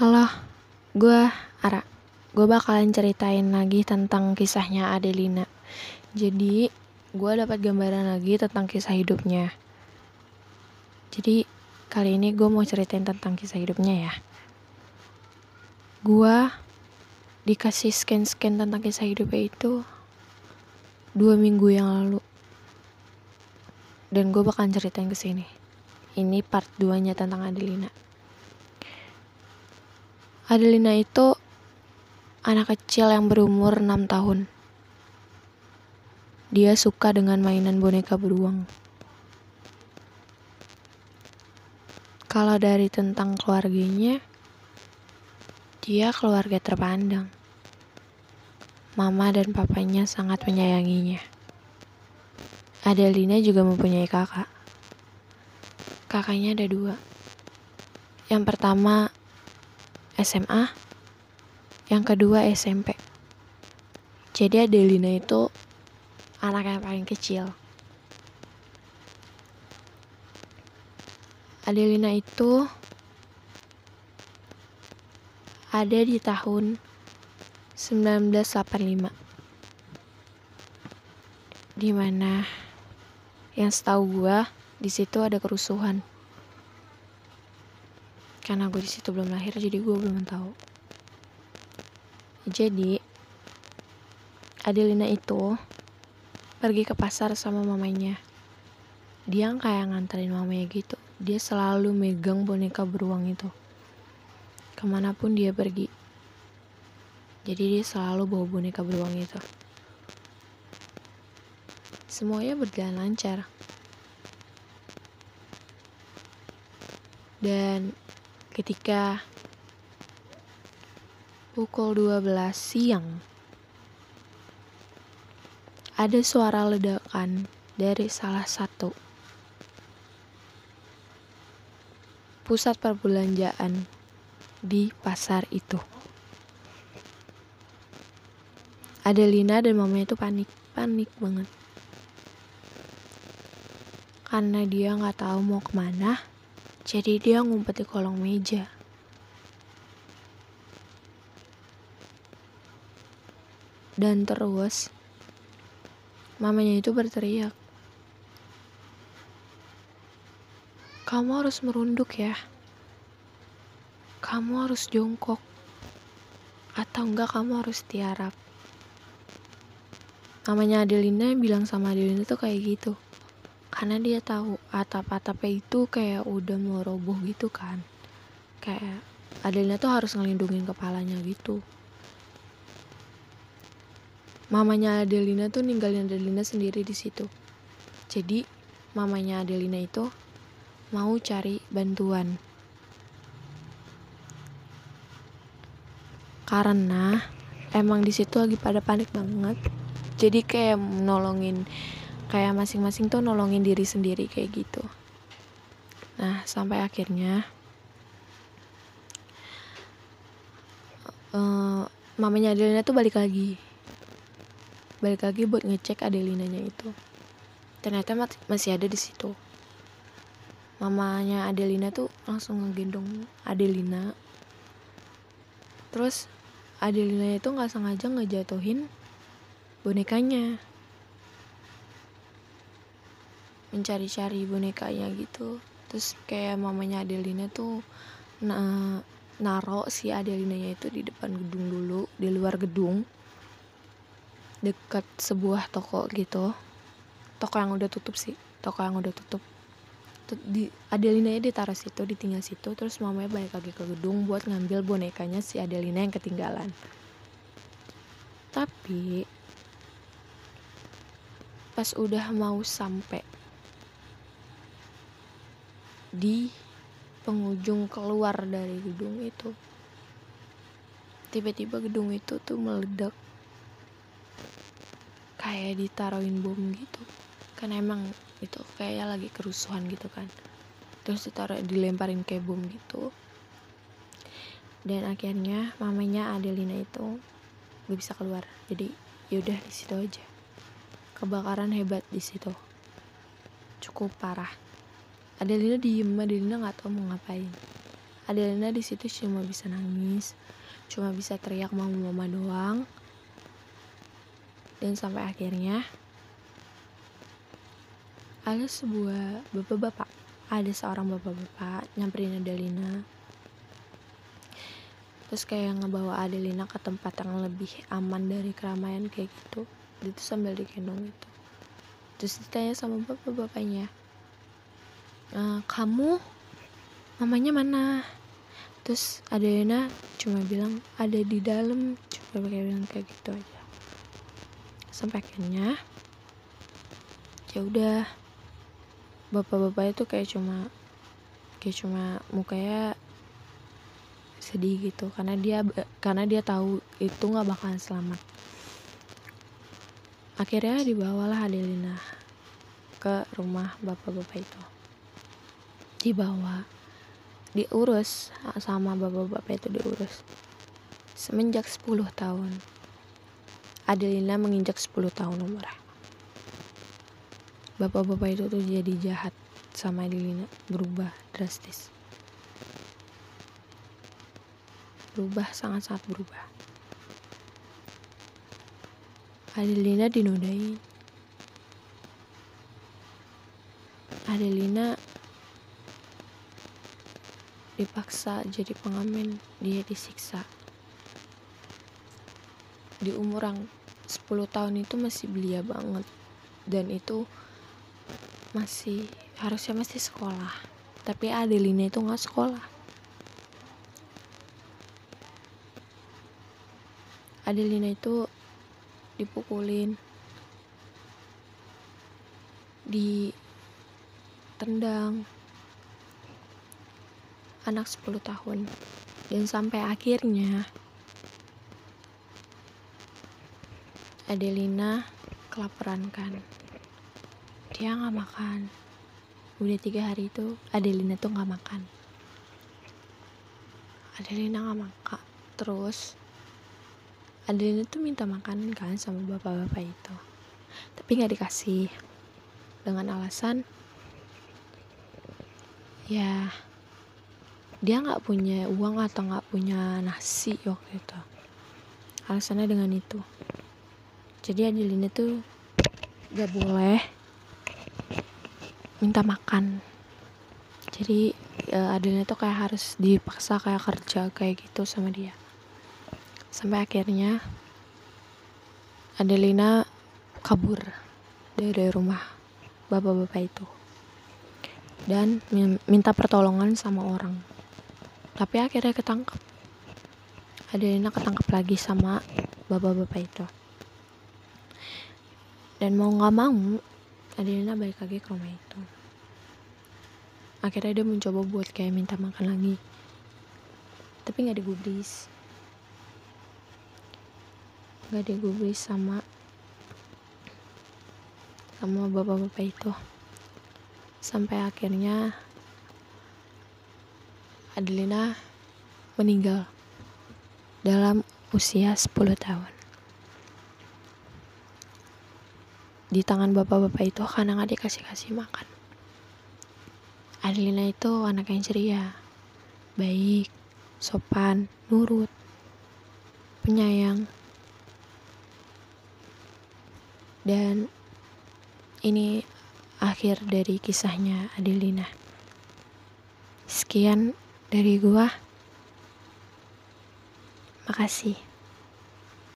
Halo, gue Ara. Gue bakalan ceritain lagi tentang kisahnya Adelina. Jadi, gue dapat gambaran lagi tentang kisah hidupnya. Jadi, kali ini gue mau ceritain tentang kisah hidupnya ya. Gue dikasih scan-scan tentang kisah hidupnya itu dua minggu yang lalu. Dan gue bakalan ceritain ke sini. Ini part 2-nya tentang Adelina. Adelina itu anak kecil yang berumur 6 tahun. Dia suka dengan mainan boneka beruang. Kalau dari tentang keluarganya, dia keluarga terpandang. Mama dan papanya sangat menyayanginya. Adelina juga mempunyai kakak. Kakaknya ada dua. Yang pertama SMA, yang kedua SMP. Jadi Adelina itu anak yang paling kecil. Adelina itu ada di tahun 1985. Di mana yang setahu gua di situ ada kerusuhan karena gue di situ belum lahir jadi gue belum tahu. Jadi Adelina itu pergi ke pasar sama mamanya. Dia kayak nganterin mamanya gitu. Dia selalu megang boneka beruang itu. Ke mana pun dia pergi. Jadi dia selalu bawa boneka beruang itu. Semuanya berjalan lancar. Dan ketika pukul 12 siang ada suara ledakan dari salah satu pusat perbelanjaan di pasar itu. Adelina dan mamanya itu panik, panik banget. Karena dia nggak tahu mau ke mana, jadi dia ngumpet di kolong meja. Dan terus mamanya itu berteriak. Kamu harus merunduk ya. Kamu harus jongkok. Atau enggak kamu harus tiarap. Namanya Adelina bilang sama Adelina tuh kayak gitu karena dia tahu atap-atapnya itu kayak udah mau roboh gitu kan. Kayak Adelina tuh harus ngelindungin kepalanya gitu. Mamanya Adelina tuh ninggalin Adelina sendiri di situ. Jadi mamanya Adelina itu mau cari bantuan. Karena emang di situ lagi pada panik banget. Jadi kayak nolongin kayak masing-masing tuh nolongin diri sendiri kayak gitu. Nah sampai akhirnya uh, mamanya Adelina tuh balik lagi. Balik lagi buat ngecek Adelinanya itu. Ternyata masih ada di situ. Mamanya Adelina tuh langsung ngegendong Adelina. Terus Adelina itu nggak sengaja ngejatuhin bonekanya mencari-cari bonekanya gitu. Terus kayak mamanya Adelina tuh na naro si Adelinanya itu di depan gedung dulu di luar gedung. Dekat sebuah toko gitu. Toko yang udah tutup sih toko yang udah tutup. Di Adelina ya ditaruh situ ditinggal situ. Terus mamanya balik lagi ke gedung buat ngambil bonekanya si Adelina yang ketinggalan. Tapi pas udah mau sampai di penghujung keluar dari gedung itu. Tiba-tiba gedung itu tuh meledak. Kayak ditaruhin bom gitu. Kan emang itu kayak lagi kerusuhan gitu kan. Terus ditaruh dilemparin kayak bom gitu. Dan akhirnya mamanya Adelina itu gak bisa keluar. Jadi yaudah di situ aja. Kebakaran hebat di situ. Cukup parah Adelina diem Adelina nggak tahu mau ngapain. Adelina di situ cuma bisa nangis cuma bisa teriak mau mama doang. Dan sampai akhirnya ada sebuah bapak-bapak. Ada seorang bapak-bapak nyamperin Adelina. Terus kayak ngebawa Adelina ke tempat yang lebih aman dari keramaian kayak gitu. Dia tuh sambil digendong itu. Terus ditanya sama bapak-bapaknya e, kamu mamanya mana? Terus Adelina cuma bilang ada di dalam coba pakai bilang kayak gitu aja. Sampai akhirnya ya udah bapak-bapak itu kayak cuma kayak cuma mukanya sedih gitu karena dia karena dia tahu itu nggak bakalan selamat. Akhirnya dibawalah Adelina ke rumah bapak-bapak itu dibawa diurus sama bapak-bapak itu diurus. Semenjak 10 tahun. Adelina menginjak 10 tahun umurnya bapak-bapak itu tuh jadi jahat sama Adelina. Berubah drastis. Berubah sangat-sangat berubah. Adelina dinodain Adelina dipaksa jadi pengamen dia disiksa. Di umur yang 10 tahun itu masih belia banget. Dan itu masih harusnya masih sekolah. Tapi Adelina itu nggak sekolah. Adelina itu dipukulin ditendang anak 10 tahun. Dan sampai akhirnya Adelina kelaparan kan. Dia nggak makan. Udah tiga hari itu Adelina tuh nggak makan. Adelina nggak makan. Terus Adelina tuh minta makanan kan sama bapak-bapak itu. Tapi nggak dikasih. Dengan alasan ya dia nggak punya uang atau nggak punya nasi waktu itu. Alasannya dengan itu. Jadi Adelina tuh gak boleh minta makan. Jadi uh, Adelina tuh kayak harus dipaksa kayak kerja kayak gitu sama dia. Sampai akhirnya Adelina kabur dari rumah bapak-bapak itu. Dan minta pertolongan sama orang tapi akhirnya ketangkep. Adelina ketangkep lagi sama bapak-bapak itu. Dan mau nggak mau Adelina balik lagi ke rumah itu. Akhirnya dia mencoba buat kayak minta makan lagi. Tapi nggak digubris. Nggak digubris sama sama bapak-bapak itu. Sampai akhirnya Adelina meninggal dalam usia 10 tahun di tangan bapak-bapak itu karena nggak dikasih-kasih makan. Adelina itu anak yang ceria, baik, sopan, nurut, penyayang, dan ini akhir dari kisahnya Adelina. Sekian dari gua. Makasih.